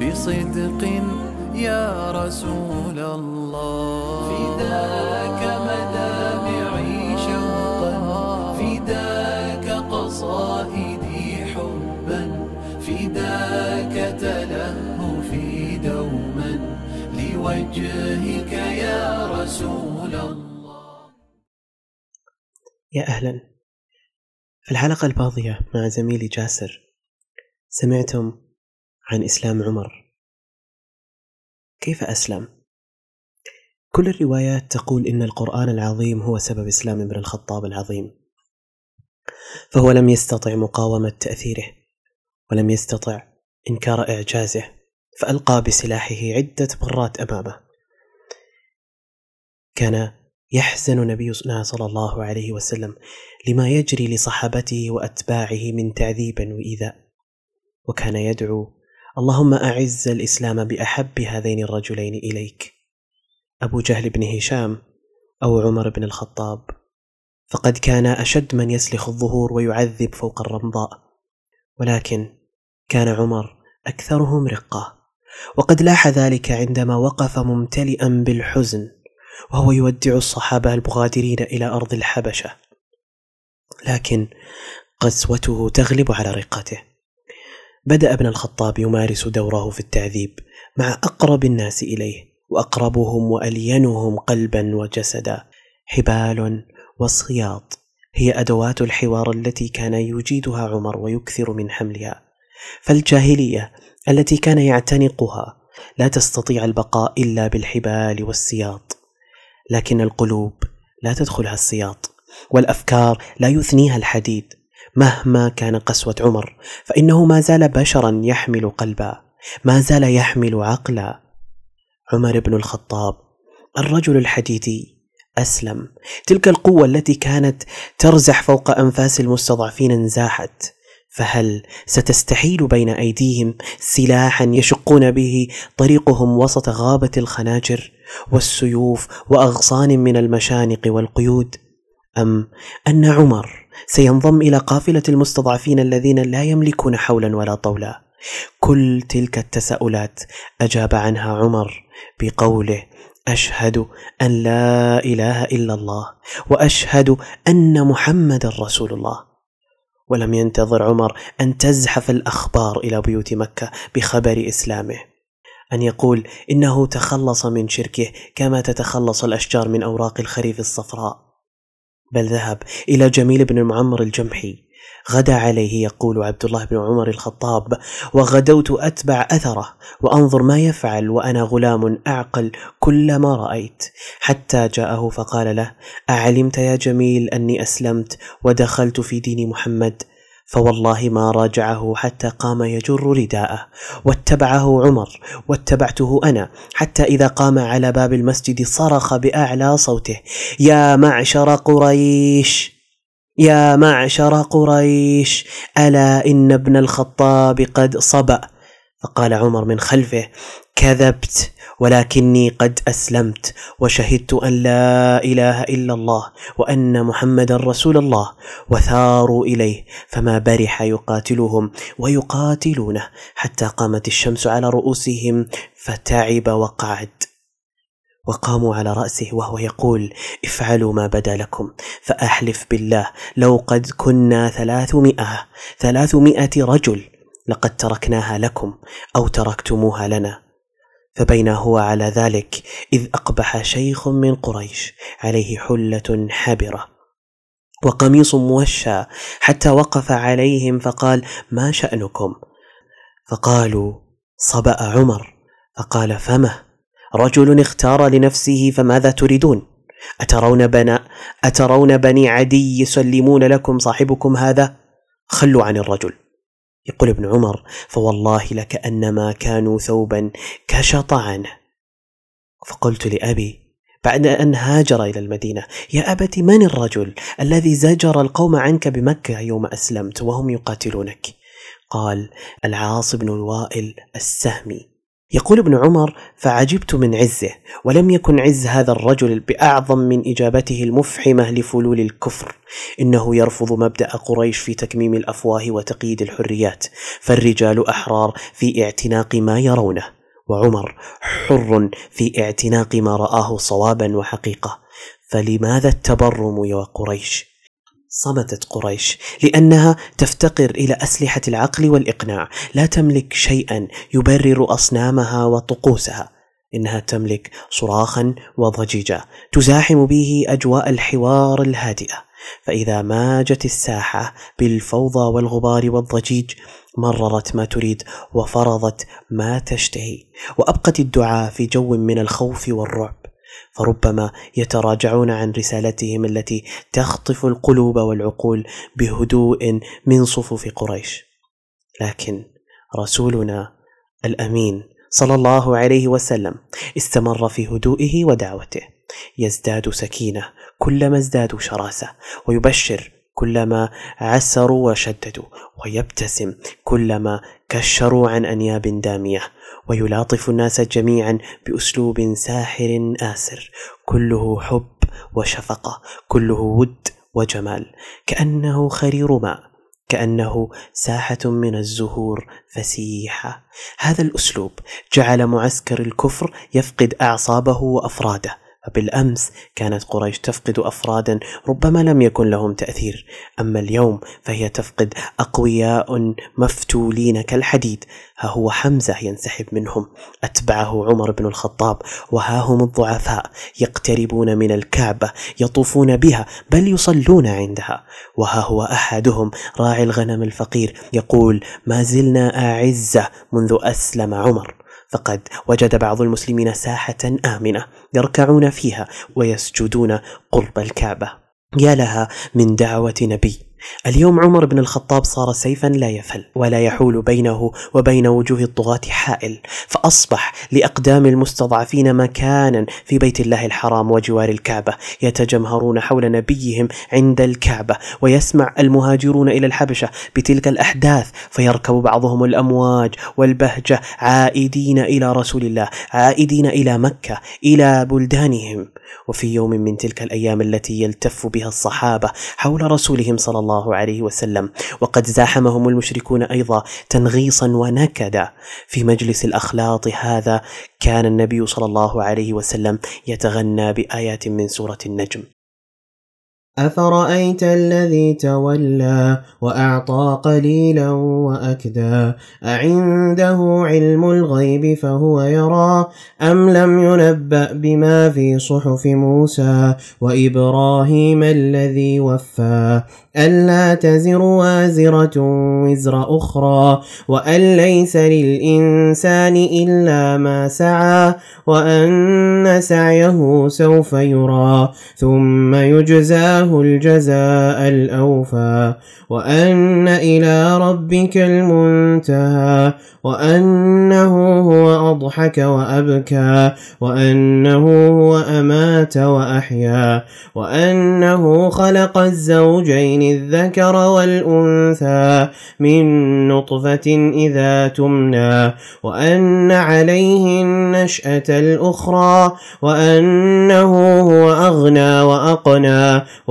بصدق يا رسول الله. فداك مدامعي شوقا فداك قصائدي حبا فداك تلهفي دوما. لوجهك يا رسول الله. يا أهلا. في الحلقة الماضية مع زميلي جاسر سمعتم عن إسلام عمر. كيف أسلم؟ كل الروايات تقول إن القرآن العظيم هو سبب إسلام ابن الخطاب العظيم. فهو لم يستطع مقاومة تأثيره ولم يستطع إنكار إعجازه فألقى بسلاحه عدة مرات أمامه. كان يحزن نبينا صلى الله عليه وسلم لما يجري لصحابته وأتباعه من تعذيب وإيذاء وكان يدعو اللهم أعز الإسلام بأحب هذين الرجلين إليك. أبو جهل بن هشام أو عمر بن الخطاب. فقد كان أشد من يسلخ الظهور ويعذب فوق الرمضاء. ولكن كان عمر أكثرهم رقة. وقد لاح ذلك عندما وقف ممتلئا بالحزن وهو يودع الصحابة المغادرين إلى أرض الحبشة. لكن قسوته تغلب على رقته. بدأ ابن الخطاب يمارس دوره في التعذيب مع أقرب الناس إليه وأقربهم وألينهم قلبا وجسدا. حبال وصياط هي أدوات الحوار التي كان يجيدها عمر ويكثر من حملها. فالجاهلية التي كان يعتنقها لا تستطيع البقاء إلا بالحبال والسياط. لكن القلوب لا تدخلها السياط والأفكار لا يثنيها الحديد. مهما كان قسوة عمر فإنه ما زال بشرا يحمل قلبا ما زال يحمل عقلا. عمر بن الخطاب الرجل الحديدي أسلم. تلك القوة التي كانت ترزح فوق أنفاس المستضعفين انزاحت فهل ستستحيل بين أيديهم سلاحا يشقون به طريقهم وسط غابة الخناجر والسيوف وأغصان من المشانق والقيود؟ أم أن عمر سينضم إلى قافلة المستضعفين الذين لا يملكون حولا ولا طولا. كل تلك التساؤلات أجاب عنها عمر بقوله أشهد أن لا إله إلا الله وأشهد أن محمدا رسول الله. ولم ينتظر عمر أن تزحف الأخبار إلى بيوت مكة بخبر إسلامه أن يقول إنه تخلص من شركه كما تتخلص الأشجار من أوراق الخريف الصفراء. بل ذهب إلى جميل بن المعمر الجمحي. غدا عليه يقول عبد الله بن عمر الخطاب وغدوت أتبع أثره وأنظر ما يفعل وأنا غلام أعقل كل ما رأيت. حتى جاءه فقال له أعلمت يا جميل أني أسلمت ودخلت في دين محمد فوالله ما راجعه حتى قام يجر رداءه. واتبعه عمر واتبعته أنا حتى إذا قام على باب المسجد صرخ بأعلى صوته. يا معشر قريش يا معشر قريش ألا إن ابن الخطاب قد صبأ؟ فقال عمر من خلفه كذبت. ولكني قد أسلمت وشهدت أن لا إله إلا الله وأن محمدا رسول الله وثاروا إليه فما برح يقاتلهم ويقاتلونه. حتى قامت الشمس على رؤوسهم فتعب وقعد وقاموا على رأسه وهو يقول افعلوا ما بدا لكم فأحلف بالله لو قد كنا ثلاثمائة ثلاثمائة رجل لقد تركناها لكم أو تركتموها لنا. فبين هو على ذلك إذ أقبح شيخ من قريش عليه حلة حبرة وقميص موشى حتى وقف عليهم فقال ما شأنكم؟ فقالوا صبأ عمر. فقال فمه؟ رجل اختار لنفسه فماذا تريدون؟ أترون بنا أترون بني عدي يسلمون لكم صاحبكم هذا؟ خلوا عن الرجل. يقول ابن عمر فوالله لكأنما كانوا ثوبا كشط عنه فقلت لأبي بعد أن هاجر إلى المدينة يا أبت من الرجل الذي زجر القوم عنك بمكة يوم أسلمت وهم يقاتلونك؟ قال العاص بن الوائل السهمي. يقول ابن عمر فعجبت من عزه ولم يكن عز هذا الرجل بأعظم من إجابته المفحمة لفلول الكفر. إنه يرفض مبدأ قريش في تكميم الأفواه وتقييد الحريات فالرجال أحرار في اعتناق ما يرونه. وعمر حر في اعتناق ما رآه صوابا وحقيقة. فلماذا التبرم يا قريش؟ صمتت قريش لأنها تفتقر إلى أسلحة العقل والإقناع. لا تملك شيئا يبرر أصنامها وطقوسها. إنها تملك صراخا وضجيجا تزاحم به أجواء الحوار الهادئة. فإذا ماجت الساحة بالفوضى والغبار والضجيج مررت ما تريد وفرضت ما تشتهي. وأبقت الدعاء في جو من الخوف والرعب. فربما يتراجعون عن رسالتهم التي تخطف القلوب والعقول بهدوء من صفوف قريش. لكن رسولنا الأمين صلى الله عليه وسلم استمر في هدوئه ودعوته. يزداد سكينة كلما ازدادوا شراسة ويبشر كلما عسروا وشددوا ويبتسم كلما كشروا عن أنياب دامية ويلاطف الناس جميعا بأسلوب ساحر آسر. كله حب وشفقة كله ود وجمال. كأنه خرير ماء كأنه ساحة من الزهور فسيحة. هذا الأسلوب جعل معسكر الكفر يفقد أعصابه وأفراده. بالامس كانت قريش تفقد أفرادا ربما لم يكن لهم تأثير. أما اليوم فهي تفقد أقوياء مفتولين كالحديد. ها هو حمزة ينسحب منهم. أتبعه عمر بن الخطاب. وها هم الضعفاء يقتربون من الكعبة يطوفون بها بل يصلون عندها. وها هو أحدهم راعي الغنم الفقير يقول ما زلنا أعزة منذ أسلم عمر. فقد وجد بعض المسلمين ساحة آمنة يركعون فيها ويسجدون قرب الكعبة. يا لها من دعوة نبي. اليوم عمر بن الخطاب صار سيفا لا يفل ولا يحول بينه وبين وجوه الطغاة حائل فأصبح لأقدام المستضعفين مكانا في بيت الله الحرام وجوار الكعبة يتجمهرون حول نبيهم عند الكعبة ويسمع المهاجرون إلى الحبشة بتلك الأحداث فيركب بعضهم الأمواج والبهجة عائدين إلى رسول الله عائدين إلى مكة إلى بلدانهم. وفي يوم من تلك الأيام التي يلتف بها الصحابة حول رسولهم صلى الله عليه وسلم. وقد زاحمهم المشركون أيضا تنغيصا ونكدا في مجلس الأخلاط هذا. كان النبي صلى الله عليه وسلم يتغنى بآيات من سورة النجم. أفرأيت الذي تولى وأعطى قليلا وأكدى أعنده علم الغيب فهو يرى أم لم ينبأ بما في صحف موسى وإبراهيم الذي وفى ألا تزر وازرة وزر أخرى وأن ليس للإنسان إلا ما سعى وأن سعيه سوف يرى ثم يجزاه الجزاء الأوفى وأن إلى ربك المنتهى وأنه هو أضحك وأبكى وأنه هو أمات وأحيا وأنه خلق الزوجين الذكر والأنثى من نطفة إذا تمنى وأن عليه النشأة الأخرى وأنه هو أغنى وأقنى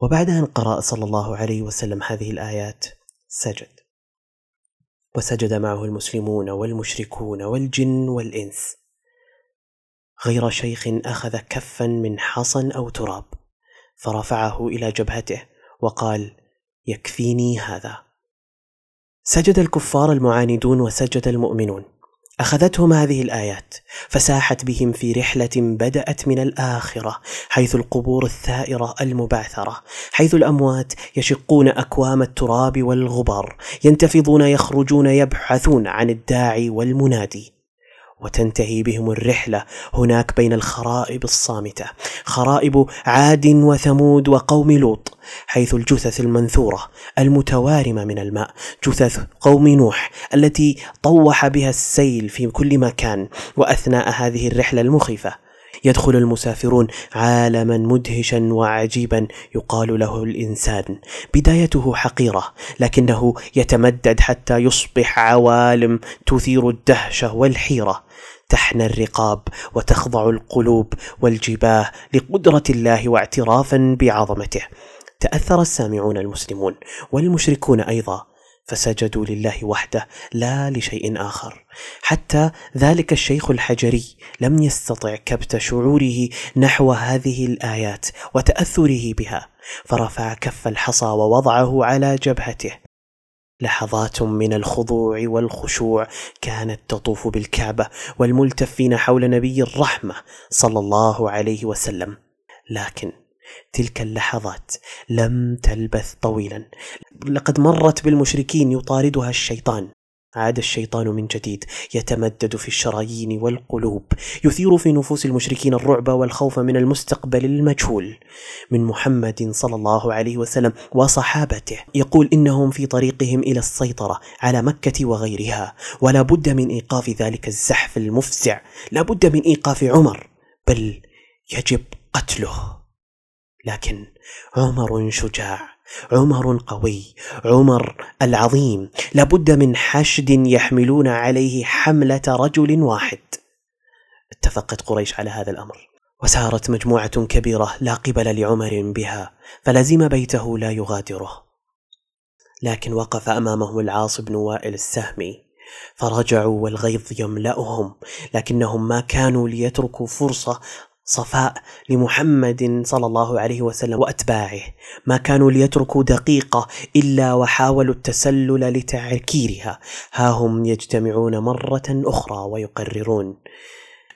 وبعد أن قرأ صلى الله عليه وسلم هذه الآيات سجد. وسجد معه المسلمون والمشركون والجن والإنس. غير شيخ أخذ كفا من حصن أو تراب فرفعه إلى جبهته وقال يكفيني هذا. سجد الكفار المعاندون وسجد المؤمنون. أخذتهم هذه الآيات فساحت بهم في رحلة بدأت من الآخرة حيث القبور الثائرة المبعثرة حيث الأموات يشقون أكوام التراب والغبار ينتفضون يخرجون يبحثون عن الداعي والمنادي. وتنتهي بهم الرحلة هناك بين الخرائب الصامتة. خرائب عاد وثمود وقوم لوط حيث الجثث المنثورة المتوارمة من الماء جثث قوم نوح التي طوح بها السيل في كل مكان وأثناء هذه الرحلة المخيفة يدخل المسافرون عالما مدهشا وعجيبا يقال له الإنسان. بدايته حقيرة لكنه يتمدد حتى يصبح عوالم تثير الدهشة والحيرة. تحنى الرقاب وتخضع القلوب والجباه لقدرة الله واعترافا بعظمته. تأثر السامعون المسلمون والمشركون أيضا. فسجدوا لله وحده لا لشيء آخر. حتى ذلك الشيخ الحجري لم يستطع كبت شعوره نحو هذه الآيات وتأثره بها فرفع كف الحصى ووضعه على جبهته. لحظات من الخضوع والخشوع كانت تطوف بالكعبة والملتفين حول نبي الرحمة صلى الله عليه وسلم. لكن تلك اللحظات لم تلبث طويلا. لقد مرت بالمشركين يطاردها الشيطان. عاد الشيطان من جديد يتمدد في الشرايين والقلوب يثير في نفوس المشركين الرعب والخوف من المستقبل المجهول. من محمد صلى الله عليه وسلم وصحابته يقول إنهم في طريقهم إلى السيطرة على مكة وغيرها ولا بد من إيقاف ذلك الزحف المفزع لا بد من إيقاف عمر بل يجب قتله. لكن عمر شجاع عمر قوي عمر العظيم. لابد من حشد يحملون عليه حملة رجل واحد. اتفقت قريش على هذا الأمر وسارت مجموعة كبيرة لا قبل لعمر بها فلزم بيته لا يغادره. لكن وقف امامهم العاص بن وائل السهمي فرجعوا والغيظ يملأهم لكنهم ما كانوا ليتركوا فرصة صفاء لمحمد صلى الله عليه وسلم وأتباعه. ما كانوا ليتركوا دقيقة إلا وحاولوا التسلل لتعكيرها. ها هم يجتمعون مرة أخرى ويقررون.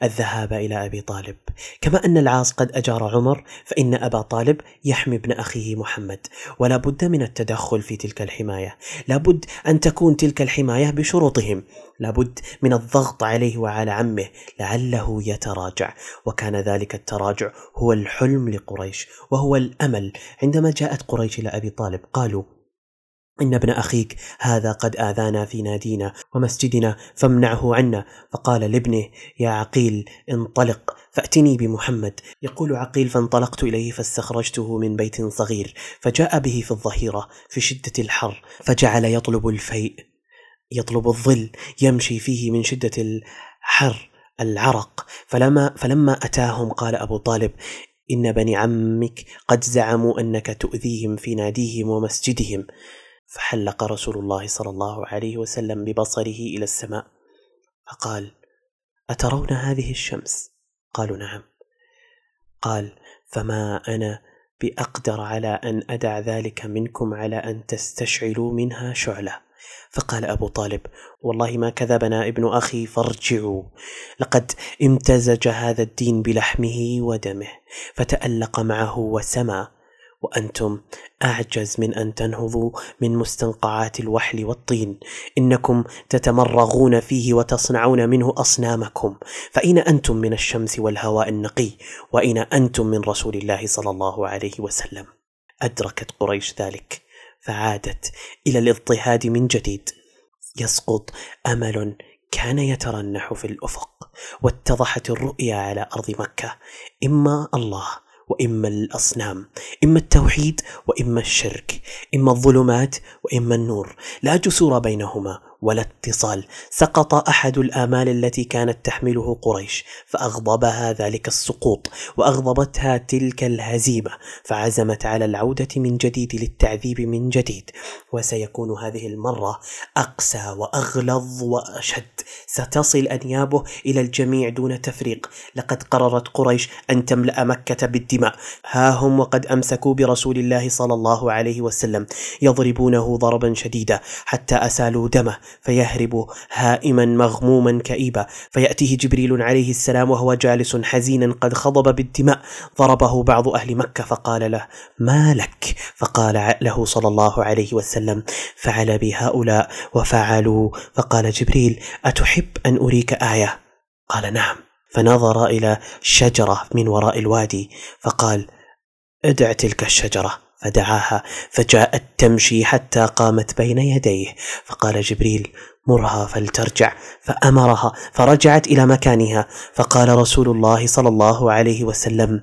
الذهاب إلى أبي طالب. كما أن العاص قد أجار عمر فإن أبا طالب يحمي ابن أخيه محمد. ولا بد من التدخل في تلك الحماية. لا بد أن تكون تلك الحماية بشروطهم. لا بد من الضغط عليه وعلى عمه لعله يتراجع. وكان ذلك التراجع هو الحلم لقريش وهو الأمل. عندما جاءت قريش إلى أبي طالب قالوا إن ابن أخيك هذا قد آذانا في نادينا ومسجدنا فامنعه عنا. فقال لابنه يا عقيل انطلق فأتني بمحمد. يقول عقيل فانطلقت إليه فاستخرجته من بيت صغير فجاء به في الظهيرة في شدة الحر فجعل يطلب الفيء يطلب الظل يمشي فيه من شدة الحر العرق. فلما فلما أتاهم قال أبو طالب إن بني عمك قد زعموا أنك تؤذيهم في ناديهم ومسجدهم. فحلق رسول الله صلى الله عليه وسلم ببصره إلى السماء فقال أترون هذه الشمس؟ قالوا نعم. قال فما أنا بأقدر على أن أدع ذلك منكم على أن تستشعلوا منها شعلة. فقال أبو طالب والله ما كذبنا ابن أخي فارجعوا. لقد امتزج هذا الدين بلحمه ودمه فتألق معه وسمى وأنتم أعجز من أن تنهضوا من مستنقعات الوحل والطين. إنكم تتمرغون فيه وتصنعون منه أصنامكم. فاين أنتم من الشمس والهواء النقي واين أنتم من رسول الله صلى الله عليه وسلم. أدركت قريش ذلك فعادت إلى الاضطهاد من جديد. يسقط أمل كان يترنح في الأفق واتضحت الرؤية على أرض مكة. إما الله وإما الأصنام إما التوحيد وإما الشرك إما الظلمات وإما النور. لا جسور بينهما ولا اتصال سقط أحد الآمال التي كانت تحمله قريش فأغضبها ذلك السقوط وأغضبتها تلك الهزيمة فعزمت على العودة من جديد للتعذيب من جديد وسيكون هذه المرة أقسى وأغلظ وأشد. ستصل أنيابه إلى الجميع دون تفريق. لقد قررت قريش أن تملأ مكة بالدماء. ها هم وقد أمسكوا برسول الله صلى الله عليه وسلم يضربونه ضربا شديدا حتى أسالوا دمه. فيهرب هائما مغموما كئيبا. فيأتيه جبريل عليه السلام وهو جالس حزينا قد خضب بالدماء. ضربه بعض أهل مكة فقال له ما لك؟ فقال له صلى الله عليه وسلم فعل بي هؤلاء وفعلوا. فقال جبريل أتحب أن أريك آية؟ قال نعم. فنظر إلى شجرة من وراء الوادي فقال ادع تلك الشجرة. فدعاها فجاءت تمشي حتى قامت بين يديه. فقال جبريل مرها فلترجع. فأمرها فرجعت إلى مكانها. فقال رسول الله صلى الله عليه وسلم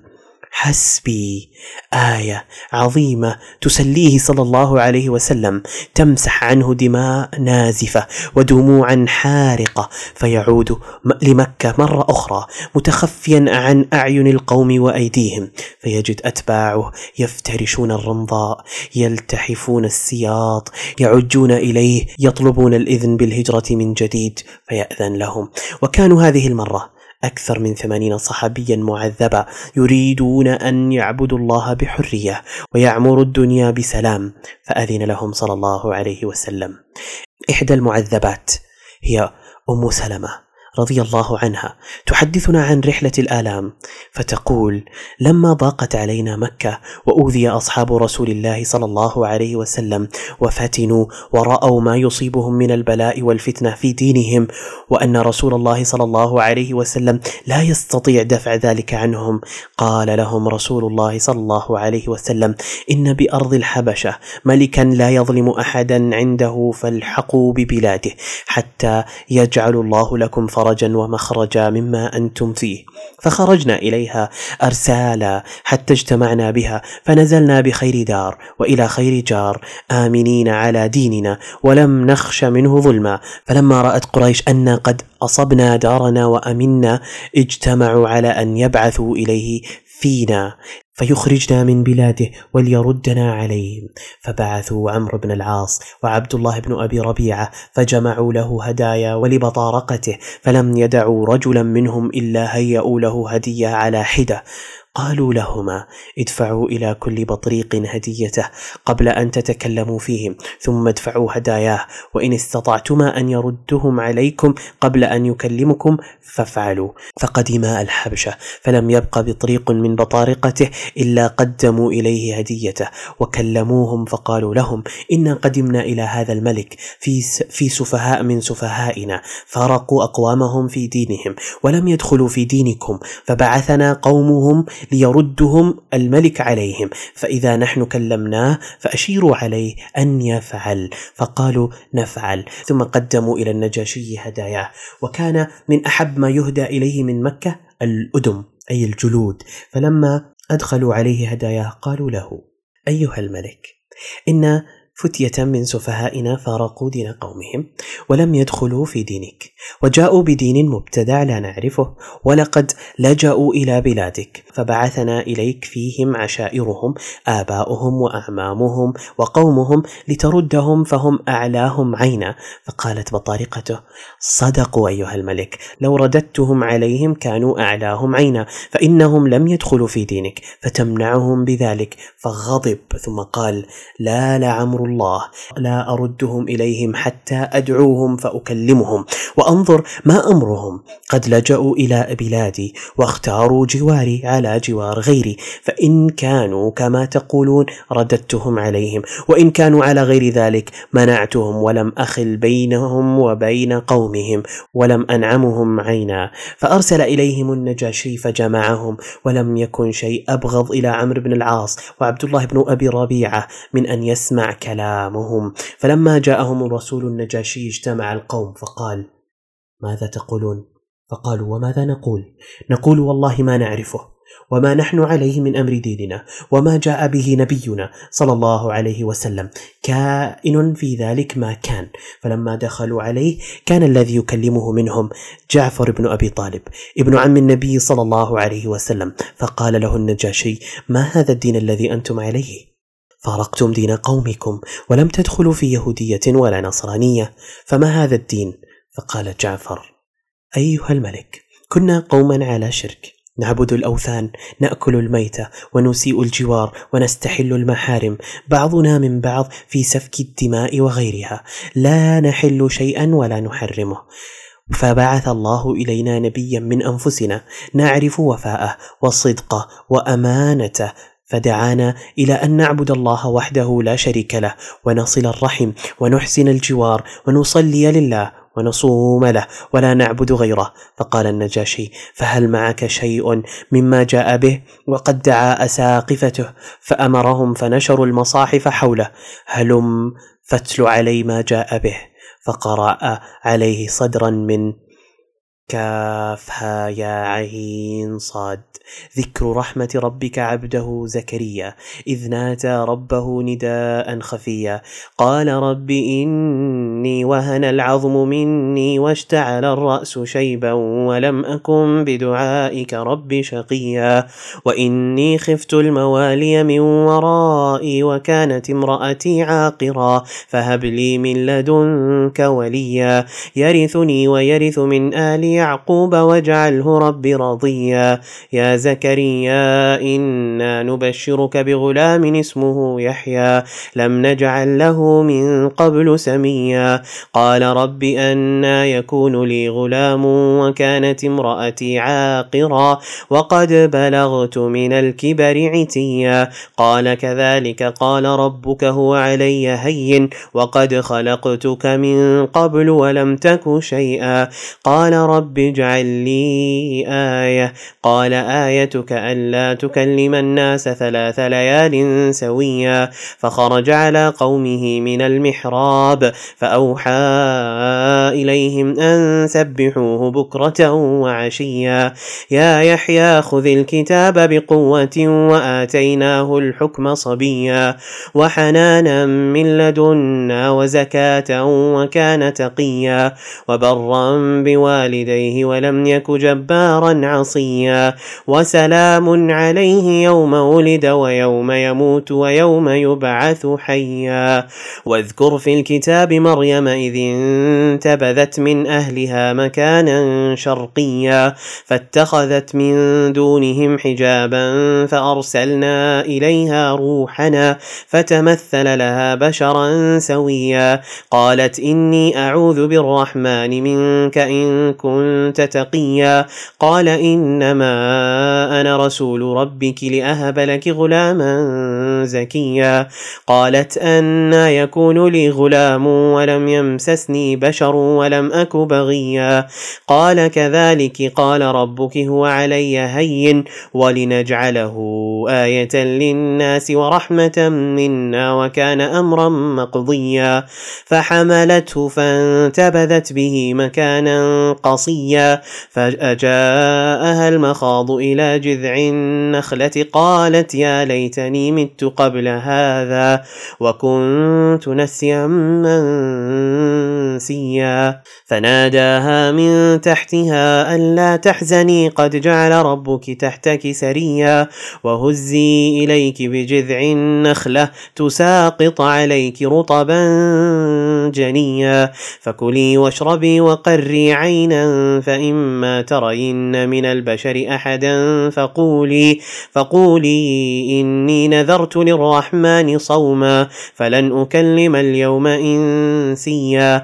حسبي آية عظيمة تسليه صلى الله عليه وسلم تمسح عنه دماء نازفة ودموعا حارقة فيعود لمكة مرة أخرى متخفيا عن أعين القوم وأيديهم فيجد أتباعه يفترشون الرمضاء يلتحفون السياط يعجون إليه يطلبون الإذن بالهجرة من جديد فيأذن لهم. وكانوا هذه المرة أكثر من ثمانين صحابيا معذبا يريدون أن يعبدوا الله بحرية ويعمروا الدنيا بسلام فأذن لهم صلى الله عليه وسلم. إحدى المعذبات هي أم سلمة. رضي الله عنها تحدثنا عن رحلة الآلام فتقول لما ضاقت علينا مكة وأوذي أصحاب رسول الله صلى الله عليه وسلم وفتنوا ورأوا ما يصيبهم من البلاء والفتنة في دينهم وأن رسول الله صلى الله عليه وسلم لا يستطيع دفع ذلك عنهم قال لهم رسول الله صلى الله عليه وسلم إن بأرض الحبشة ملكا لا يظلم احدا عنده فالحقوا ببلاده حتى يجعل الله لكم فرجا ومخرجا مما أنتم فيه. فخرجنا إليها أرسالا حتى اجتمعنا بها فنزلنا بخير دار وإلى خير جار آمنين على ديننا ولم نخش منه ظلما. فلما رأت قريش أنا قد أصبنا دارنا وأمنا اجتمعوا على أن يبعثوا إليه فينا. فيخرجنا من بلاده وليردنا عليهم فبعثوا عمرو بن العاص وعبد الله بن أبي ربيعة فجمعوا له هدايا ولبطارقته فلم يدعوا رجلا منهم إلا هيئوا له هدية على حدة. قالوا لهما ادفعوا إلى كل بطريق هديته قبل أن تتكلموا فيهم ثم ادفعوا هداياه وإن استطعتما أن يردهم عليكم قبل أن يكلمكم فافعلوا. فقدما الحبشة فلم يبق بطريق من بطارقته إلا قدموا إليه هديته وكلموهم فقالوا لهم إنا قدمنا إلى هذا الملك في في سفهاء من سفهائنا فارقوا أقوامهم في دينهم ولم يدخلوا في دينكم فبعثنا قومهم ليردهم الملك عليهم. فإذا نحن كلمناه فأشيروا عليه أن يفعل. فقالوا نفعل. ثم قدموا إلى النجاشي هداياه. وكان من أحب ما يهدى إليه من مكة الأدم أي الجلود. فلما أدخلوا عليه هداياه قالوا له أيها الملك إن فتية من سفهائنا فارقوا دين قومهم ولم يدخلوا في دينك وجاءوا بدين مبتدع لا نعرفه ولقد لجأوا إلى بلادك فبعثنا إليك فيهم عشائرهم آباؤهم وأعمامهم وقومهم لتردهم فهم أعلاهم عينا فقالت بطارقته صدقوا أيها الملك لو رددتهم عليهم كانوا أعلاهم عينا فإنهم لم يدخلوا في دينك فتمنعهم بذلك فغضب ثم قال لا لعمر الله. لا أردهم إليهم حتى أدعوهم فأكلمهم وأنظر ما أمرهم. قد لجأوا إلى بلادي واختاروا جواري على جوار غيري فإن كانوا كما تقولون رددتهم عليهم وإن كانوا على غير ذلك منعتهم ولم أخل بينهم وبين قومهم ولم أنعمهم عينا. فأرسل إليهم النجاشي فجمعهم ولم يكن شيء أبغض إلى عمرو بن العاص وعبد الله بن أبي ربيعة من أن يسمع كلام كلامهم فلما جاءهم الرسول النجاشي اجتمع القوم فقال ماذا تقولون؟ فقالوا وماذا نقول؟ نقول والله ما نعرفه وما نحن عليه من أمر ديننا وما جاء به نبينا صلى الله عليه وسلم كائن في ذلك ما كان. فلما دخلوا عليه كان الذي يكلمه منهم جعفر بن أبي طالب ابن عم النبي صلى الله عليه وسلم. فقال له النجاشي ما هذا الدين الذي أنتم عليه؟ فارقتم دين قومكم ولم تدخلوا في يهودية ولا نصرانية فما هذا الدين؟ فقال جعفر أيها الملك كنا قوما على شرك نعبد الأوثان نأكل الميته ونسيء الجوار ونستحل المحارم بعضنا من بعض في سفك الدماء وغيرها لا نحل شيئا ولا نحرمه. فبعث الله إلينا نبيا من أنفسنا نعرف وفاءه وصدقه وأمانته فدعانا إلى أن نعبد الله وحده لا شريك له ونصل الرحم ونحسن الجوار ونصلي لله ونصوم له ولا نعبد غيره. فقال النجاشي فهل معك شيء مما جاء به؟ وقد دعا أساقفته فأمرهم فنشروا المصاحف حوله. هلم فاتل علي ما جاء به. فقرأ عليه صدرا من كافها يا عين صاد. ذكر رحمة ربك عبده زكريا. إذ نادى ربه نداء خفيا. قال رب إني وهن العظم مني واشتعل الرأس شيبا ولم أكن بدعائك رب شقيا. وإني خفت الموالي من ورائي وكانت امرأتي عاقرا. فهب لي من لدنك وليا. يرثني ويرث من آل يعقوب واجعله رب رضيا يا زكريا إنا نبشرك بغلام اسمه يحيى. لم نجعل له من قبل سميا. قال رب أنا يكون لي غلام وكانت امرأتي عاقرا. وقد بلغت من الكبر عتيا. قال كذلك قال ربك هو علي هين. وقد خلقتك من قبل ولم تك شيئا. قال رب اجعل لي آية قال آيتك ألا تكلم الناس ثلاث ليال سويا فخرج على قومه من المحراب فأوحى إليهم أن سبحوه بكرة وعشيا يا يحيى خذ الكتاب بقوة وآتيناه الحكم صبيا وحنانا من لدنا وزكاة وكان تقيا وبرا بوالديه ولم يك جبارا عصيا. وسلام عليه يوم ولد ويوم يموت ويوم يبعث حيا. واذكر في الكتاب مريم إذ انتبذت من أهلها مكانا شرقيا. فاتخذت من دونهم حجابا فأرسلنا إليها روحنا فتمثل لها بشرا سويا. قالت إني أعوذ بالرحمن منك إن كنت تقيا. قال إنما أنا رسول ربك لأهب لك غلاما زكيا. قالت أنا يكون لي غلام ولم يمسسني بشر ولم أك بغيا. قال كذلك قال ربك هو علي هين ولنجعله آية للناس ورحمة منا وكان أمرا مقضيا. فحملته فانتبذت به مكانا قصيا. فجاءها المخاض إلى جذع النخلة قالت يا ليتني مت قبل هذا وكنت نسيا منسيا فناداها من تحتها ألا تحزني قد جعل ربك تحتك سريا. وهزي إليك بجذع النخلة تساقط عليك رطبا جنيا. فكلي واشربي وقري عينا فإما ترين من البشر أحدا فقولي فقولي إني نذرت للرحمن صوما فلن أكلم اليوم إنسيا.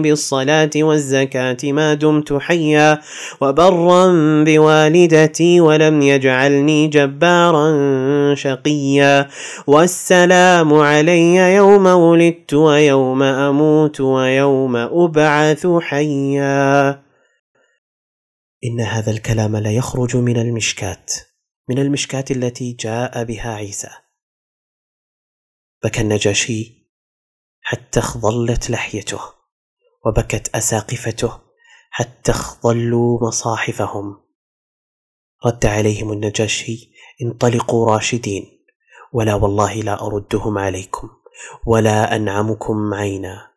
بالصلاة والزكاة ما دمت حيا وبرا بوالدتي ولم يجعلني جبارا شقيا والسلام علي يوم ولدت ويوم أموت ويوم أبعث حيا. إن هذا الكلام لا يخرج من المشكات من المشكاة التي جاء بها عيسى. بكى النجاشي حتى اخضلت لحيته. وبكت أساقفته حتى اخضلوا مصاحفهم. رد عليهم النجاشي انطلقوا راشدين. ولا والله لا أردهم عليكم ولا أنعمكم عينا.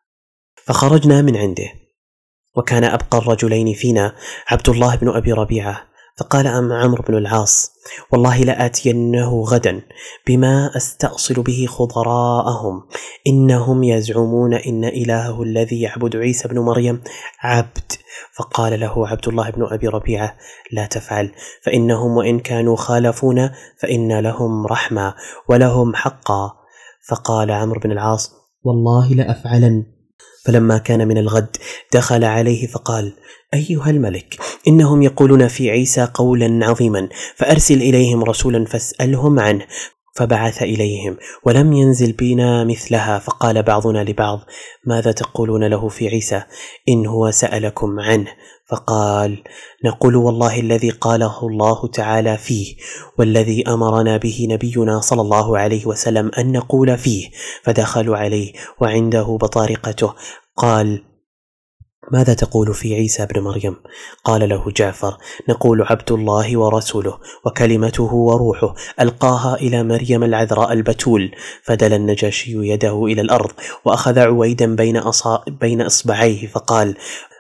فخرجنا من عنده. وكان أبقى الرجلين فينا عبد الله بن أبي ربيعة فقال أم عمرو بن العاص والله لآتينه غدا بما أستأصل به خضراءهم إنهم يزعمون إن إلهه الذي يعبد عيسى بن مريم عبد. فقال له عبد الله بن أبي ربيعة لا تفعل فإنهم وإن كانوا خالفونا فإن لهم رحمة ولهم حقا. فقال عمرو بن العاص والله لأفعلن. فلما كان من الغد دخل عليه فقال أيها الملك إنهم يقولون في عيسى قولا عظيما فأرسل إليهم رسولا فاسألهم عنه فبعث إليهم ولم ينزل بنا مثلها فقال بعضنا لبعض ماذا تقولون له في عيسى؟ إن هو سألكم عنه. فقال نقول والله الذي قاله الله تعالى فيه والذي أمرنا به نبينا صلى الله عليه وسلم أن نقول فيه فدخلوا عليه وعنده بطارقته. قال ماذا تقول في عيسى ابن مريم؟ قال له جعفر نقول عبد الله ورسوله وكلمته وروحه ألقاها إلى مريم العذراء البتول فدل النجاشي يده إلى الأرض وأخذ عويدا بين, أصا بين إصبعيه فقال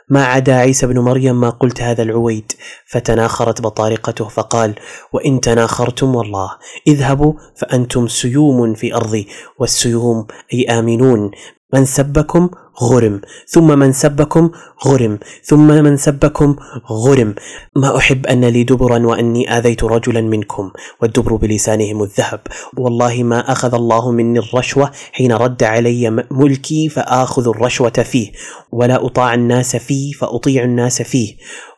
ما عدا عيسى بن مريم ما قلت هذا العويد فتناخرت بطارقته فقال وإن تناخرتم والله اذهبوا فأنتم سيوم في أرضي والسيوم أي آمنون من سبكم غرم. ثم من سبكم غرم. ثم من سبكم غرم. ما أحب أن لي دبرا وأني آذيت رجلا منكم والدبر بلسانهم الذهب. والله ما أخذ الله مني الرشوة حين رد علي ملكي فآخذ الرشوة فيه. ولا أطاع الناس فيه فأطيع الناس فيه.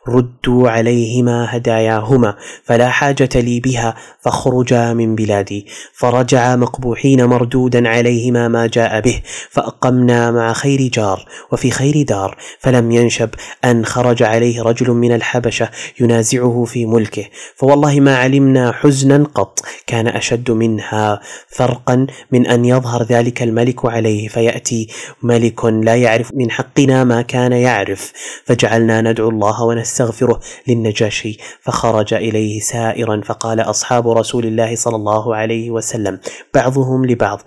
ردوا عليهما هداياهما فلا حاجة لي بها فاخرجا من بلادي. فرجعا مقبوحين مردودا عليهما ما جاء به فأقمنا مع خير جار وفي خير دار فلم ينشب أن خرج عليه رجل من الحبشة ينازعه في ملكه. فوالله ما علمنا حزنا قط كان أشد منها فرقا من أن يظهر ذلك الملك عليه فيأتي ملك لا يعرف من حقنا ما كان يعرف. فجعلنا ندعو الله ونستغفره للنجاشي فخرج إليه سائرا فقال أصحاب رسول الله صلى الله عليه وسلم بعضهم لبعض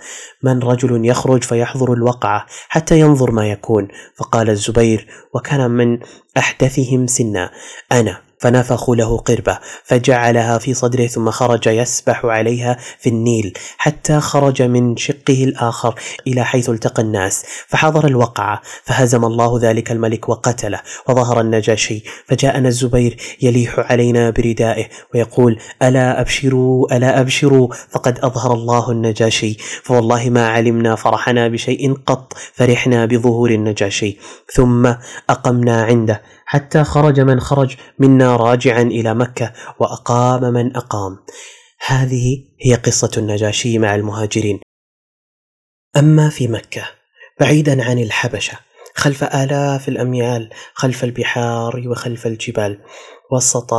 من رجل يخرج فيحضر الوقعة حتى ينظر ما يكون. فقال الزبير وكان من أحدثهم سنا أنا. فنفخوا له قربة فجعلها في صدره ثم خرج يسبح عليها في النيل حتى خرج من شقه الآخر إلى حيث التقى الناس فحضر الوقعة فهزم الله ذلك الملك وقتله وظهر النجاشي فجاءنا الزبير يليح علينا بردائه ويقول ألا أبشروا ألا أبشروا فقد أظهر الله النجاشي فوالله ما علمنا فرحنا بشيء قط فرحنا بظهور النجاشي ثم أقمنا عنده حتى خرج من خرج منا راجعا إلى مكة وأقام من أقام. هذه هي قصة النجاشي مع المهاجرين. أما في مكة بعيدا عن الحبشة خلف آلاف الأميال خلف البحار وخلف الجبال وسط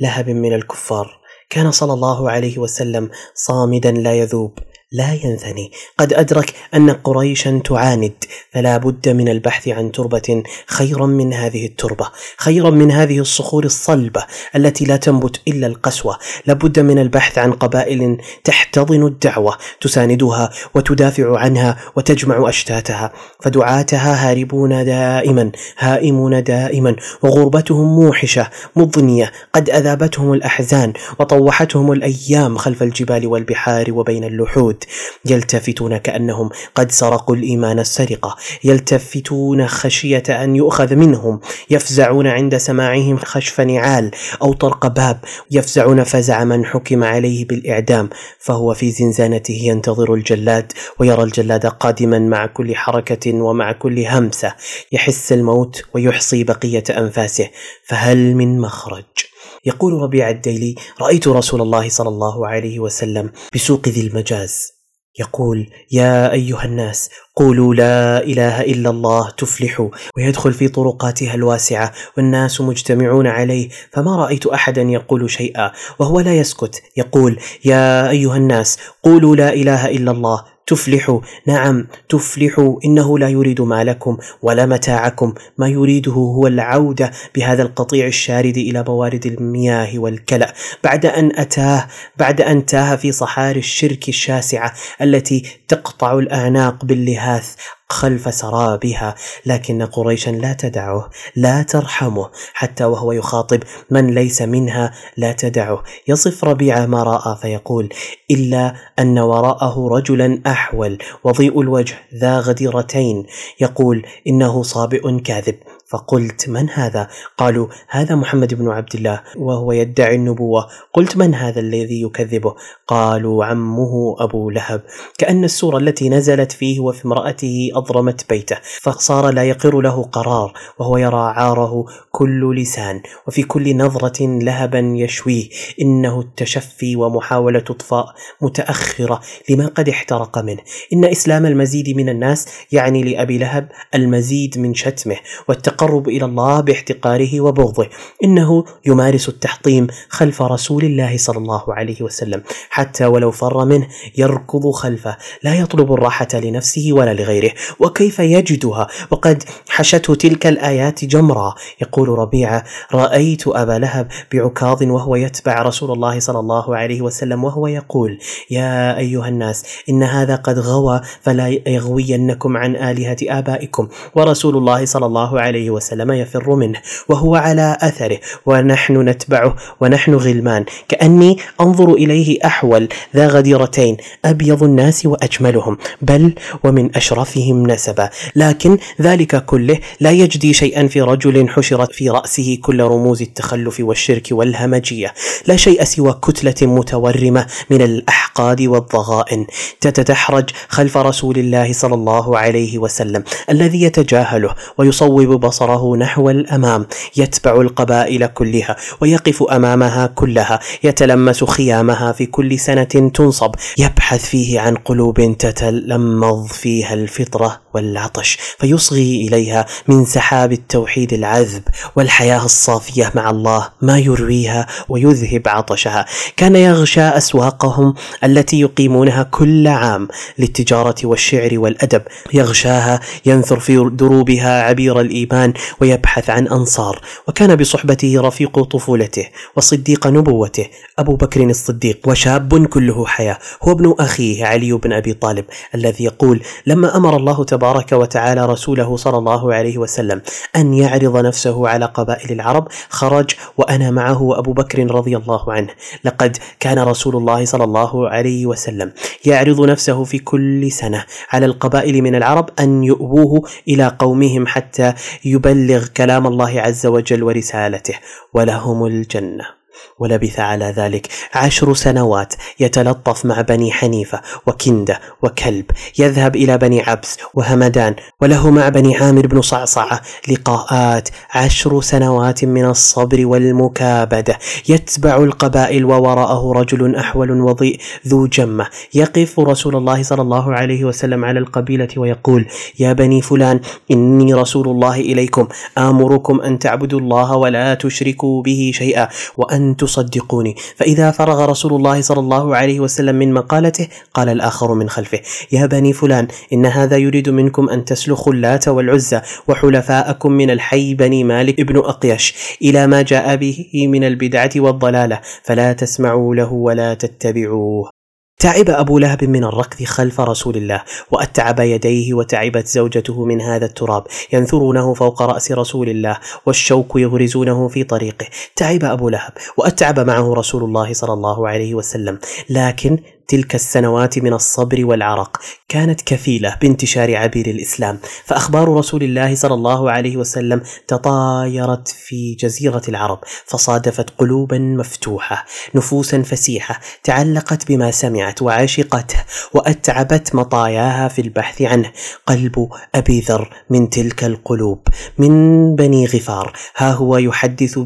لهب من الكفار كان صلى الله عليه وسلم صامدا لا يذوب. لا ينثني. قد أدرك أن قريشا تعاند فلا بد من البحث عن تربة خيرا من هذه التربة خيرا من هذه الصخور الصلبة التي لا تنبت إلا القسوة. لابد من البحث عن قبائل تحتضن الدعوة تساندها وتدافع عنها وتجمع أشتاتها فدعاتها هاربون دائما هائمون دائما وغربتهم موحشة مضنية. قد أذابتهم الأحزان وطوحتهم الأيام خلف الجبال والبحار وبين اللحود. يلتفتون كأنهم قد سرقوا الإيمان السرقة يلتفتون خشية أن يؤخذ منهم يفزعون عند سماعهم خشف نعال أو طرق باب يفزعون فزع من حكم عليه بالإعدام فهو في زنزانته ينتظر الجلاد ويرى الجلاد قادما مع كل حركة ومع كل همسة يحس الموت ويحصي بقية أنفاسه فهل من مخرج؟ يقول ربيع الديلي رأيت رسول الله صلى الله عليه وسلم بسوق ذي المجاز يقول يا أيها الناس قولوا لا إله إلا الله تفلحوا ويدخل في طرقاتها الواسعة والناس مجتمعون عليه فما رأيت أحدا يقول شيئا وهو لا يسكت. يقول يا أيها الناس قولوا لا إله إلا الله تفلحوا نعم تفلحوا إنه لا يريد مالكم ولا متاعكم. ما يريده هو العودة بهذا القطيع الشارد إلى موارد المياه والكلا بعد أن أتاه بعد أن تاه في صحاري الشرك الشاسعة التي تقطع الاعناق باللهاث خلف سرابها لكن قريشا لا تدعه لا ترحمه حتى وهو يخاطب من ليس منها لا تدعه. يصف ربيع ما رأى فيقول إلا أن وراءه رجلا أحول وضيء الوجه ذا غديرتين. يقول إنه صابئ كاذب. فقلت من هذا؟ قالوا هذا محمد بن عبد الله وهو يدعي النبوة. قلت من هذا الذي يكذبه؟ قالوا عمه أبو لهب. كأن السورة التي نزلت فيه وفي امرأته أضرمت بيته فصار لا يقر له قرار وهو يرى عاره كل لسان وفي كل نظرة لهبا يشويه. إنه التشفي ومحاولة إطفاء متأخرة لما قد احترق منه. إن إسلام المزيد من الناس يعني لأبي لهب المزيد من شتمه والتق التقرب إلى الله باحتقاره وبغضه. إنه يمارس التحطيم خلف رسول الله صلى الله عليه وسلم. حتى ولو فر منه يركض خلفه. لا يطلب الراحة لنفسه ولا لغيره. وكيف يجدها؟ وقد حشته تلك الآيات جمرا. يقول ربيعه رأيت أبا لهب بعكاظ وهو يتبع رسول الله صلى الله عليه وسلم وهو يقول يا أيها الناس إن هذا قد غوى فلا يغوينكم عن آلهة آبائكم. ورسول الله صلى الله عليه وسلم يفر منه وهو على أثره ونحن نتبعه ونحن غلمان. كأني أنظر إليه أحول ذا غديرتين أبيض الناس وأجملهم بل ومن أشرفهم نسبا. لكن ذلك كله لا يجدي شيئا في رجل حشرت في رأسه كل رموز التخلف والشرك والهمجية. لا شيء سوى كتلة متورمة من الأحقاد والضغائن. تتدحرج خلف رسول الله صلى الله عليه وسلم الذي يتجاهله ويصوب بصره بصره نحو الأمام يتبع القبائل كلها ويقف أمامها كلها يتلمس خيامها في كل سنة تنصب يبحث فيه عن قلوب تتلمظ فيها الفطرة. والعطش فيصغي إليها من سحاب التوحيد العذب والحياة الصافية مع الله ما يرويها ويذهب عطشها. كان يغشى أسواقهم التي يقيمونها كل عام للتجارة والشعر والأدب. يغشاها ينثر في دروبها عبير الإيمان ويبحث عن أنصار. وكان بصحبته رفيق طفولته وصديق نبوته أبو بكر الصديق وشاب كله حياة. هو ابن أخيه علي بن أبي طالب الذي يقول لما أمر الله تبارك وتعالى رسوله صلى الله عليه وسلم أن يعرض نفسه على قبائل العرب خرج وأنا معه وأبو بكر رضي الله عنه. لقد كان رسول الله صلى الله عليه وسلم يعرض نفسه في كل سنة على القبائل من العرب أن يؤووه إلى قومهم حتى يبلغ كلام الله عز وجل ورسالته ولهم الجنة. ولبث على ذلك عشر سنوات يتلطف مع بني حنيفة وكندة وكلب يذهب إلى بني عبس وهمدان وله مع بني عامر بن صعصعة لقاءات عشر سنوات من الصبر والمكابدة. يتبع القبائل ووراءه رجل أحول وضيء ذو جمة. يقف رسول الله صلى الله عليه وسلم على القبيلة ويقول يا بني فلان إني رسول الله إليكم. آمركم أن تعبدوا الله ولا تشركوا به شيئا. وأن تصدقوني. فإذا فرغ رسول الله صلى الله عليه وسلم من مقالته قال الآخر من خلفه يا بني فلان إن هذا يريد منكم أن تسلخوا اللات والعزى وحلفاءكم من الحي بني مالك ابن أقيش إلى ما جاء به من البدعة والضلالة فلا تسمعوا له ولا تتبعوه. تعب أبو لهب من الركض خلف رسول الله وأتعب يديه وتعبت زوجته من هذا التراب ينثرونه فوق رأس رسول الله والشوك يغرزونه في طريقه. تعب أبو لهب وأتعب معه رسول الله صلى الله عليه وسلم لكن تلك السنوات من الصبر والعرق كانت كفيلة بانتشار عبير الإسلام. فأخبار رسول الله صلى الله عليه وسلم تطايرت في جزيرة العرب فصادفت قلوبا مفتوحة نفوسا فسيحة تعلقت بما سمعت وعشقته وأتعبت مطاياها في البحث عنه. قلب أبي ذر من تلك القلوب من بني غفار ها هو يحدث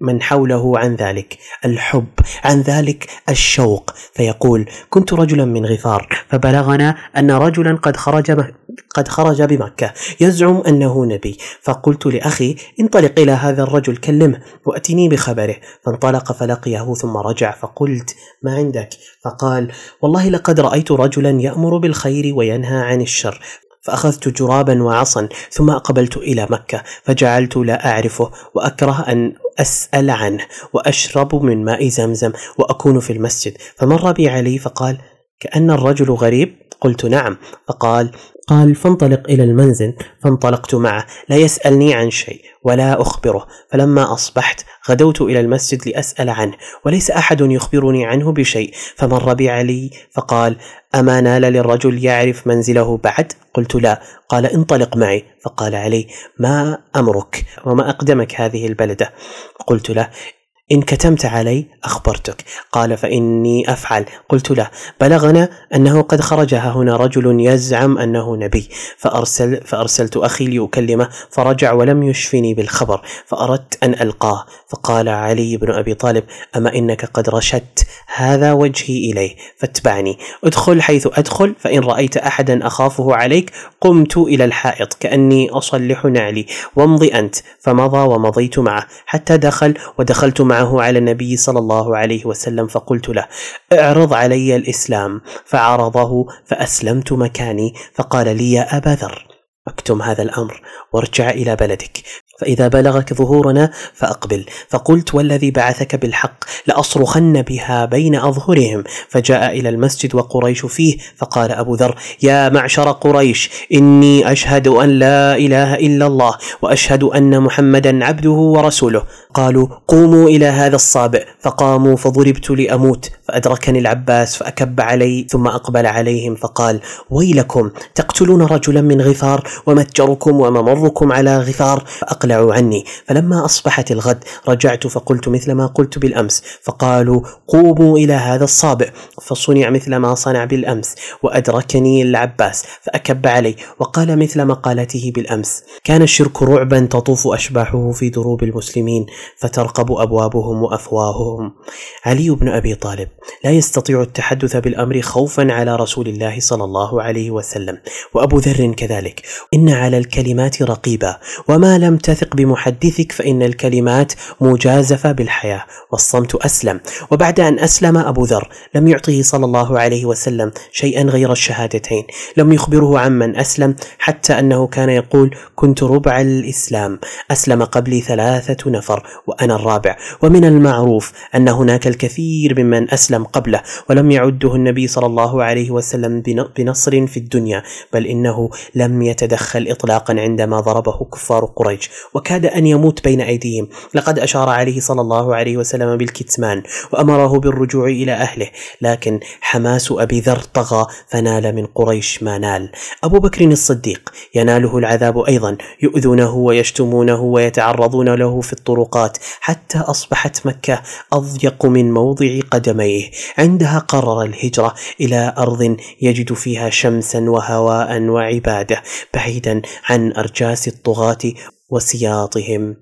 من حوله عن ذلك الحب عن ذلك الشوق. فيقول كنت رجلا من غفار فبلغنا أن رجلا قد خرج قد خرج بمكة. يزعم أنه نبي. فقلت لأخي انطلق إلى هذا الرجل كلمه وأتني بخبره. فانطلق فلقيه ثم رجع فقلت ما عندك؟ فقال والله لقد رأيت رجلا يأمر بالخير وينهى عن الشر. فأخذت جرابا وعصا ثم أقبلت إلى مكة فجعلت لا أعرفه وأكره أن أسأل عنه وأشرب من ماء زمزم وأكون في المسجد. فمر بي علي فقال كأن الرجل غريب؟ قلت نعم. فقال قال فانطلق إلى المنزل. فانطلقت معه. لا يسألني عن شيء ولا أخبره. فلما أصبحت غدوت إلى المسجد لأسأل عنه وليس أحد يخبرني عنه بشيء؟ فمر بي علي فقال أما نال للرجل يعرف منزله بعد؟ قلت لا. قال انطلق معي. فقال علي ما أمرك وما أقدمك هذه البلدة. قلت له إن كتمت علي أخبرتك. قال فإني أفعل. قلت له بلغنا أنه قد خرج. هنا رجل يزعم أنه نبي. فأرسل فأرسلت أخي لأكلمه فرجع ولم يشفني بالخبر فأردت أن ألقاه. فقال علي بن أبي طالب أما إنك قد رشدت هذا وجهي إليه؟ فاتبعني. ادخل حيث أدخل فإن رأيت أحدا أخافه عليك قمت إلى الحائط كأني أصلح نعلي. وامضي أنت. فمضى ومضيت معه. حتى دخل ودخلت معه معه على النبي صلى الله عليه وسلم فقلت له اعرض علي الإسلام. فعرضه فأسلمت مكاني فقال لي يا أبا ذر اكتم هذا الأمر وارجع إلى بلدك. فإذا بلغك ظهورنا فأقبل. فقلت والذي بعثك بالحق لأصرخن بها بين أظهرهم. فجاء إلى المسجد وقريش فيه فقال أبو ذر يا معشر قريش إني أشهد أن لا إله إلا الله وأشهد أن محمدا عبده ورسوله. قالوا قوموا إلى هذا الصابئ. فقاموا فضربت لأموت فأدركني العباس فأكب علي ثم أقبل عليهم فقال ويلكم تقتلون رجلا من غفار؟ ومتجركم وممركم على غفار؟ فأقلعوا عني. فلما أصبحت الغد رجعت فقلت مثل ما قلت بالأمس. فقالوا قوموا إلى هذا الصابئ. فصنع مثل ما صنع بالأمس. وأدركني العباس فأكب علي وقال مثل مقالته بالأمس كان الشرك رعبا تطوف أشباحه في دروب المسلمين فترقب أبوابهم وأفواههم. علي بن أبي طالب لا يستطيع التحدث بالأمر خوفا على رسول الله صلى الله عليه وسلم. وأبو ذر كذلك إن على الكلمات رقيبا وما لم تثق بمحدثك فإن الكلمات مجازفة بالحياة والصمت أسلم. وبعد أن أسلم أبو ذر لم يعطه صلى الله عليه وسلم شيئا غير الشهادتين. لم يخبره عمن أسلم حتى أنه كان يقول كنت ربع الإسلام أسلم قبلي ثلاثة نفر وأنا الرابع. ومن المعروف أن هناك الكثير ممن أسلم قبله ولم يعده النبي صلى الله عليه وسلم بنصر في الدنيا بل إنه لم يتدخل إطلاقا عندما ضربه كفار قريش. وكاد أن يموت بين أيديهم. لقد أشار عليه صلى الله عليه وسلم بالكتمان وأمره بالرجوع إلى أهله. لكن حماس أبي ذر طغى فنال من قريش ما نال. أبو بكر الصديق يناله العذاب أيضا يؤذونه ويشتمونه ويتعرضون له في الطرقات حتى أصبحت مكة أضيق من موضع قدميه. عندها قرر الهجرة إلى أرض يجد فيها شمسا وهواء وعبادة بعيدا عن أرجاس الطغاة وسياطهم.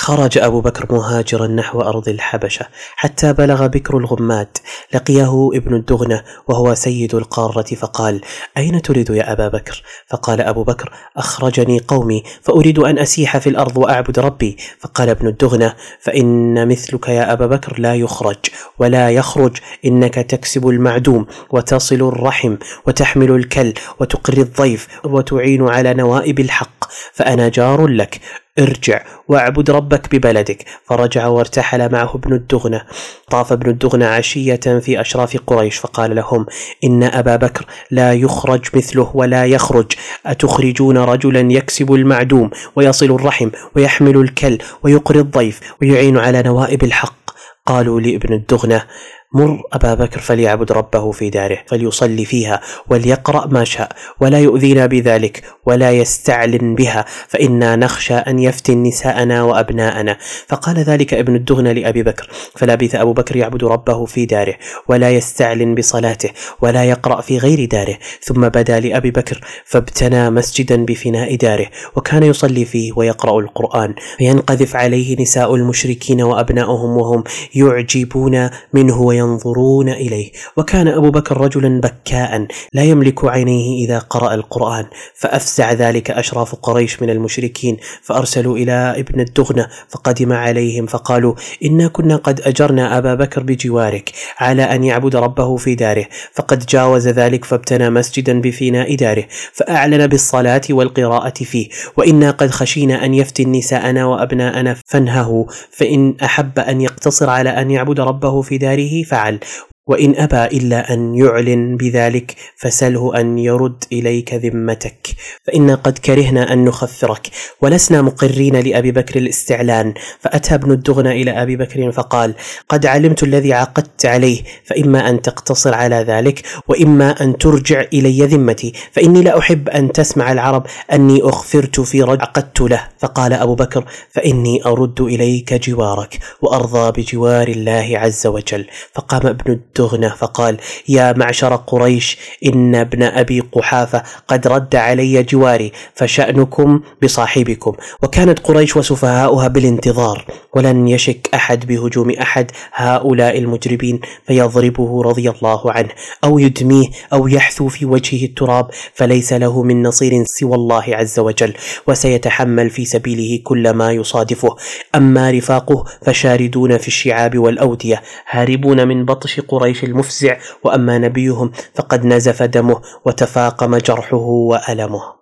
خرج أبو بكر مهاجرا نحو أرض الحبشة حتى بلغ بكر الغماد لقيه ابن الدغنة وهو سيد القارة فقال أين تريد يا أبا بكر؟ فقال أبو بكر أخرجني قومي فأريد أن أسيح في الأرض وأعبد ربي فقال ابن الدغنة فإن مثلك يا أبا بكر لا يخرج ولا يخرج إنك تكسب المعدوم وتصل الرحم وتحمل الكل وتقري الضيف وتعين على نوائب الحق فأنا جار لك ارجع واعبد ربك ببلدك. فرجع وارتحل معه ابن الدغنة. طاف ابن الدغنة عشية في أشراف قريش فقال لهم إن أبا بكر لا يخرج مثله ولا يخرج. أتخرجون رجلا يكسب المعدوم ويصل الرحم ويحمل الكل ويقري الضيف ويعين على نوائب الحق؟ قالوا لابن الدغنة مر أبا بكر فليعبد ربه في داره فليصلي فيها وليقرأ ما شاء ولا يؤذينا بذلك ولا يستعلن بها فإنا نخشى أن يفتن نساءنا وأبناءنا. فقال ذلك ابن الدغنة لأبي بكر فلبث أبو بكر يعبد ربه في داره ولا يستعلن بصلاته ولا يقرأ في غير داره. ثم بدا لأبي بكر فابتنى مسجدا بفناء داره وكان يصلي فيه ويقرأ القرآن. فينقذف عليه نساء المشركين وأبناؤهم وهم يعجبون منه وينظرون إليه. وكان أبو بكر رجلا بكاء لا يملك عينيه إذا قرأ القرآن. فأفزع ذلك أشراف قريش من المشركين. فأرسلوا إلى ابن الدغنة فقدم عليهم. فقالوا إنا كنا قد أجرنا أبا بكر بجوارك على أن يعبد ربه في داره. فقد جاوز ذلك فابتنى مسجدا بفناء داره. فأعلن بالصلاة والقراءة فيه. وإنا قد خشينا أن يفتن نساءنا وأبناءنا فانهه. فإن أحب أن يقتصر على أن يعبد ربه في داره فعل. وإن أبى إلا أن يعلن بذلك فسله أن يرد إليك ذمتك. فإنا قد كرهنا أن نخفرك ولسنا مقرين لأبي بكر الاستعلان. فأتى ابن الدغنة إلى أبي بكر فقال قد علمت الذي عقدت عليه فإما أن تقتصر على ذلك وإما أن ترجع إلي ذمتي. فإني لا أحب أن تسمع العرب أني أخفرت في رجل عقدت له. فقال أبو بكر فإني أرد إليك جوارك وأرضى بجوار الله عز وجل. فقام ابن الدغنة فقال يا معشر قريش إن ابن أبي قحافة قد رد علي جواري فشأنكم بصاحبكم. وكانت قريش وسفهاؤها بالانتظار ولن يشك أحد بهجوم أحد هؤلاء المجرمين فيضربه رضي الله عنه أو يدميه أو يحثو في وجهه التراب فليس له من نصير سوى الله عز وجل وسيتحمل في سبيله كل ما يصادفه. أما رفاقه فشاردون في الشعاب والأودية هاربون من بطش قريش المفزع وأما نبيهم فقد نزف دمه وتفاقم جرحه وألمه.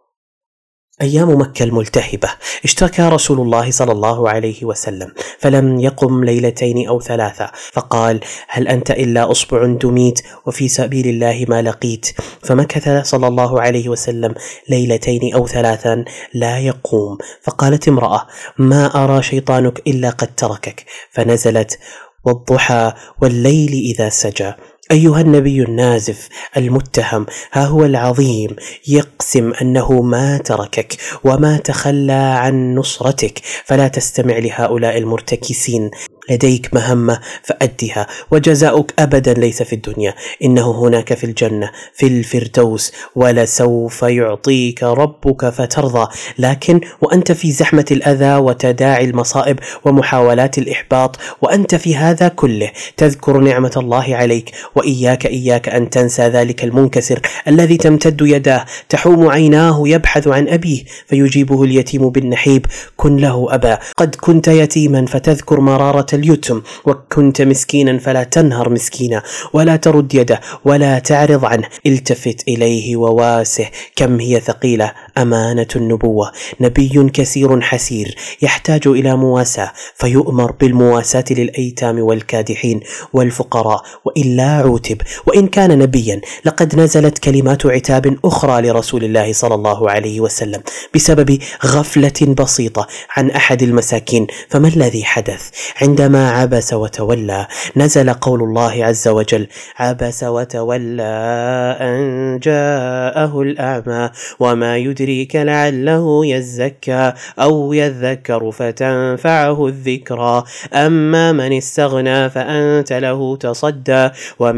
أيام مكة الملتهبة اشتكى رسول الله صلى الله عليه وسلم فلم يقم ليلتين أو ثلاثة فقال هل أنت إلا أصبع دميت وفي سبيل الله ما لقيت؟ فمكث صلى الله عليه وسلم ليلتين أو ثلاثا لا يقوم فقالت امرأة ما أرى شيطانك إلا قد تركك. فنزلت والضحى والليل إذا سجى أيها النبي النازف المتهم ها هو العظيم يقسم أنه ما تركك وما تخلى عن نصرتك فلا تستمع لهؤلاء المرتكسين. لديك مهمة فأدها وجزاؤك أبدا ليس في الدنيا إنه هناك في الجنة في الفردوس ولسوف يعطيك ربك فترضى. لكن وأنت في زحمة الأذى وتداعي المصائب ومحاولات الإحباط وأنت في هذا كله تذكر نعمة الله عليك وإياك إياك أن تنسى ذلك المنكسر الذي تمتد يداه. تحوم عيناه يبحث عن أبيه فيجيبه اليتيم بالنحيب. كن له أبا. قد كنت يتيما فتذكر مرارة اليتم وكنت مسكينا فلا تنهر مسكينا ولا ترد يده ولا تعرض عنه. التفت إليه وواسه. كم هي ثقيلة. أمانة النبوة. نبي كثير حسير. يحتاج إلى مواساة. فيؤمر بالمواساة للأيتام والكادحين والفقراء وإلا عوتب وإن كان نبيا لقد نزلت كلمات عتاب أخرى لرسول الله صلى الله عليه وسلم بسبب غفلة بسيطة عن أحد المساكين. فما الذي حدث؟ عندما عبس وتولى نزل قول الله عز وجل عبس وتولى أن جاءه الأعمى وما يدريك لعله يزكى أو يذكر فتنفعه الذكرى. أما من استغنى فأنت له تصدى وما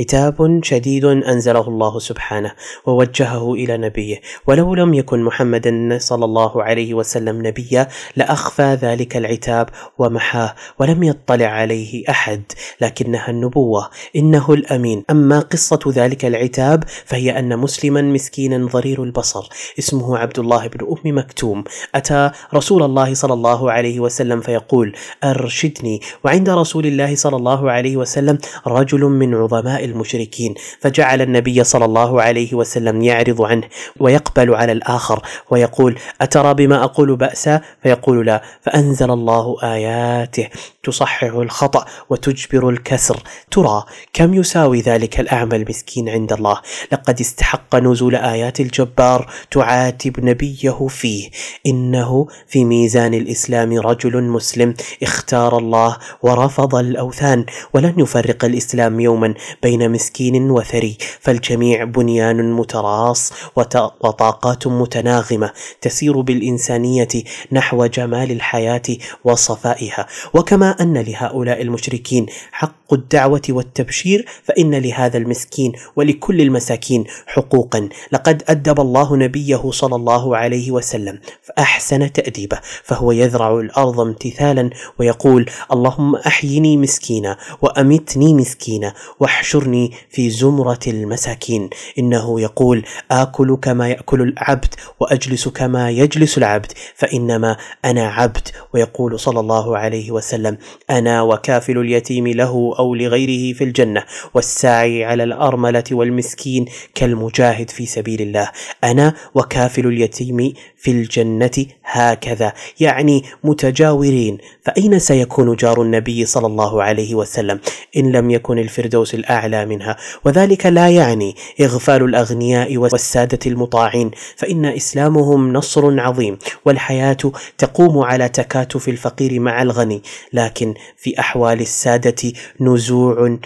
عتاب شديد أنزله الله سبحانه ووجهه إلى نبيه. ولو لم يكن محمدا صلى الله عليه وسلم نبيا لأخفى ذلك العتاب ومحاه ولم يطلع عليه أحد. لكنها النبوة إنه الأمين. أما قصة ذلك العتاب فهي أن مسلما مسكينا ضرير البصر اسمه عبد الله بن أم مكتوم. أتى رسول الله صلى الله عليه وسلم فيقول أرشدني. وعند رسول الله صلى الله عليه وسلم رجل من عظماء المشركين فجعل النبي صلى الله عليه وسلم يعرض عنه ويقبل على الآخر ويقول أترى بما أقول بأسا؟ فيقول لا فأنزل الله آياته تصحح الخطأ وتجبر الكسر. ترى كم يساوي ذلك الأعمى المسكين عند الله؟ لقد استحق نزول آيات الجبار تعاتب نبيه فيه. إنه في ميزان الإسلام رجل مسلم اختار الله ورفض الأوثان ولن يفرق الإسلام يوما بين مسكين وثري فالجميع بنيان متراص وطاقات متناغمة تسير بالإنسانية نحو جمال الحياة وصفائها. وكما أن لهؤلاء المشركين حق الدعوة والتبشير فإن لهذا المسكين ولكل المساكين حقوقا. لقد أدب الله نبيه صلى الله عليه وسلم فأحسن تأديبه فهو يذرع الأرض امتثالا ويقول اللهم أحيني مسكينا وأمتني مسكينا واحشرني في زمرة المساكين. إنه يقول آكل كما يأكل العبد وأجلس كما يجلس العبد فإنما أنا عبد. ويقول صلى الله عليه وسلم أنا وكافل اليتيم له أو لغيره في الجنة والساعي على الأرملة والمسكين كالمجاهد في سبيل الله. أنا وكافل اليتيم في الجنة هكذا يعني متجاورين. فأين سيكون جار النبي صلى الله عليه وسلم؟ إن لم يكن الفردوس الأعلى منها. وذلك لا يعني إغفال الأغنياء والسادة المطاعين فإن إسلامهم نصر عظيم والحياة تقوم على تكاتف الفقير مع الغني لكن في أحوال السادة نزوع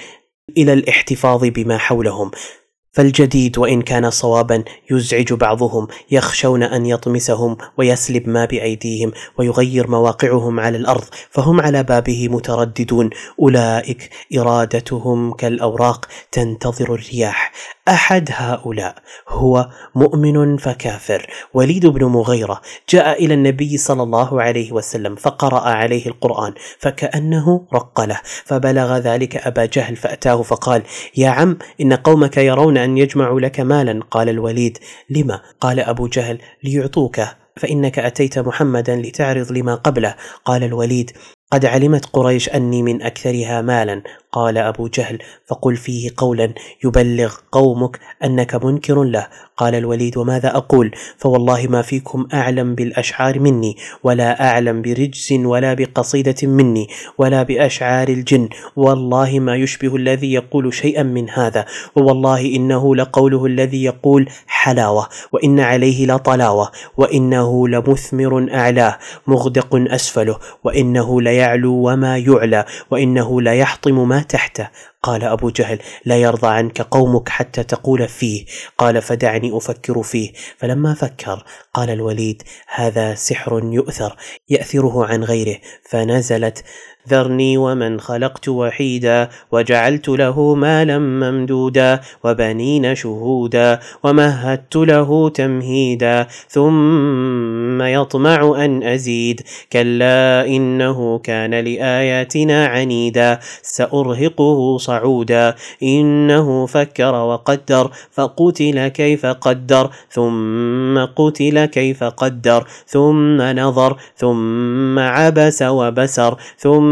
إلى الاحتفاظ بما حولهم. فالجديد وإن كان صوابا يزعج بعضهم يخشون أن يطمسهم ويسلب ما بأيديهم ويغير مواقعهم على الأرض فهم على بابه مترددون. أولئك إرادتهم كالأوراق تنتظر الرياح. أحد هؤلاء هو مؤمن فكافر. وليد بن مغيرة جاء إلى النبي صلى الله عليه وسلم فقرأ عليه القرآن فكأنه رق له فبلغ ذلك أبا جهل فأتاه فقال يا عم إن قومك يرون أن يجمعوا لك مالا. قال الوليد لما قال أبو جهل ليعطوك فإنك أتيت محمدا لتعرض لما قبله. قال الوليد قد علمت قريش أني من أكثرها مالا. قال أبو جهل فقل فيه قولا يبلغ قومك أنك منكر له. قال الوليد وماذا أقول؟ فوالله ما فيكم أعلم بالأشعار مني ولا أعلم برجز ولا بقصيدة مني ولا بأشعار الجن. والله ما يشبه الذي يقول شيئا من هذا. ووالله إنه لقوله الذي يقول حلاوة وإن عليه لطلاوة وإنه لمثمر أعلاه مغدق أسفله وإنه ليعلو وما يعلى وإنه ليحطم ما تحته. قال أبو جهل لا يرضى عنك قومك حتى تقول فيه. قال فدعني أفكر فيه. فلما فكر قال الوليد هذا سحر يؤثر يأثره عن غيره. فنزلت ذرني ومن خلقت وحيدا وجعلت له مالا ممدودا وبنين شهودا ومهدت له تمهيدا ثم يطمع أن أزيد. كلا إنه كان لآياتنا عنيدا سأرهقه صعودا. إنه فكر وقدر فقتل كيف قدر ثم قتل كيف قدر ثم نظر ثم عبس وبسر ثم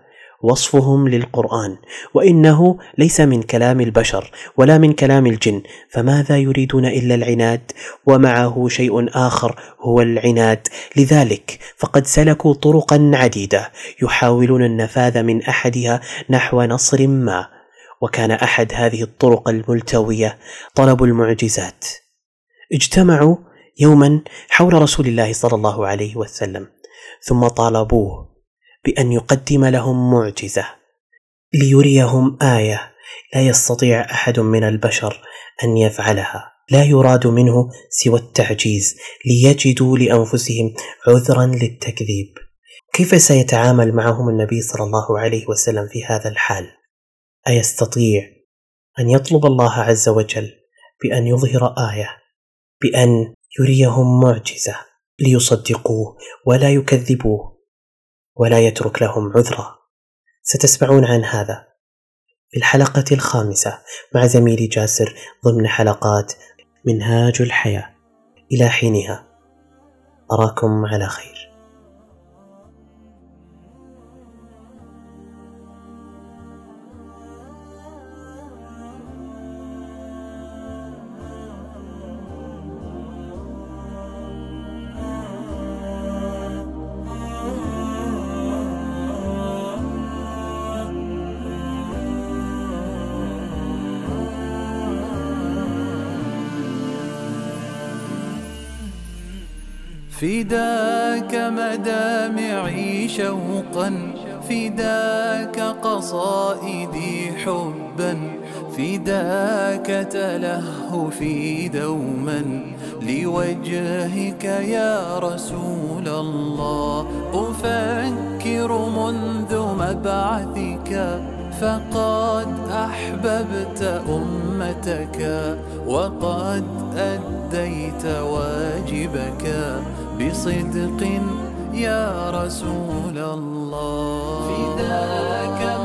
وصفهم للقرآن وإنه ليس من كلام البشر ولا من كلام الجن فماذا يريدون إلا العناد؟ ومعه شيء آخر هو العناد. لذلك فقد سلكوا طرقا عديدة يحاولون النفاذ من أحدها نحو نصر ما وكان أحد هذه الطرق الملتوية طلب المعجزات. اجتمعوا يوما حول رسول الله صلى الله عليه وسلم ثم طالبوه بأن يقدم لهم معجزة ليريهم آية لا يستطيع أحد من البشر أن يفعلها. لا يراد منه سوى التعجيز ليجدوا لأنفسهم عذرا للتكذيب. كيف سيتعامل معهم النبي صلى الله عليه وسلم في هذا الحال؟ أيستطيع أن يطلب الله عز وجل بأن يظهر آية بأن يريهم معجزة ليصدقوه ولا يكذبوه؟ ولا يترك لهم عذرا. ستسمعون عن هذا في الحلقة الخامسة مع زميلي جاسر ضمن حلقات منهاج الحياة. إلى حينها. أراكم على خير. فداك تلهفي دوما لوجهك يا رسول الله. أفكر منذ مبعثك فقد أحببت أمتك وقد أديت واجبك بصدق يا رسول الله. فداك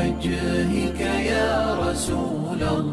لوجهك يا رسول الله.